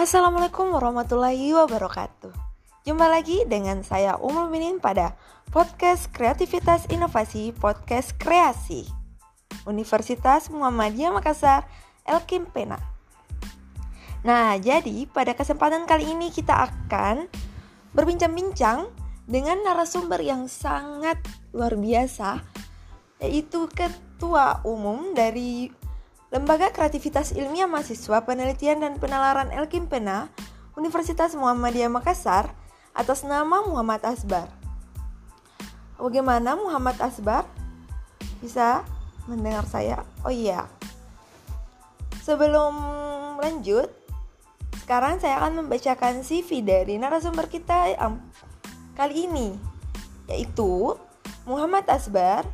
Assalamualaikum warahmatullahi wabarakatuh. Jumpa lagi dengan saya Umul Minin pada podcast Kreativitas Inovasi Podcast Kreasi Universitas Muhammadiyah Makassar Elkim Pena. Nah, jadi pada kesempatan kali ini kita akan berbincang-bincang dengan narasumber yang sangat luar biasa yaitu Ketua Umum dari Lembaga Kreativitas Ilmiah Mahasiswa Penelitian dan Penalaran Elkim Pena Universitas Muhammadiyah Makassar atas nama Muhammad Asbar. Bagaimana Muhammad Asbar? Bisa mendengar saya? Oh iya. Sebelum lanjut, sekarang saya akan membacakan CV dari narasumber kita kali ini, yaitu Muhammad Asbar,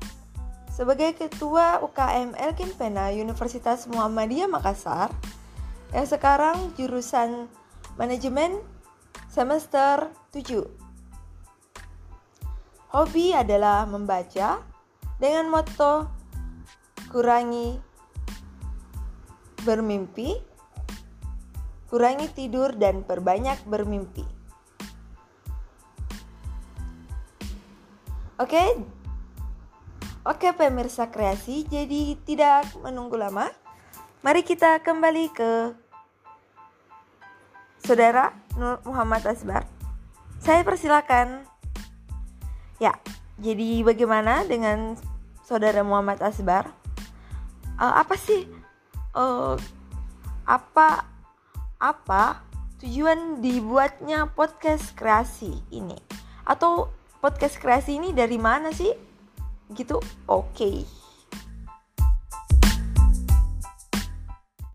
sebagai Ketua UKM Elkin Pena Universitas Muhammadiyah Makassar yang sekarang jurusan Manajemen semester 7. Hobi adalah membaca dengan moto kurangi bermimpi, kurangi tidur dan perbanyak bermimpi. Oke, Oke pemirsa kreasi, jadi tidak menunggu lama. Mari kita kembali ke Saudara Nur Muhammad Asbar. Saya persilakan. Ya, jadi bagaimana dengan Saudara Muhammad Asbar? Uh, apa sih uh, apa apa tujuan dibuatnya podcast kreasi ini? Atau podcast kreasi ini dari mana sih? Gitu oke okay.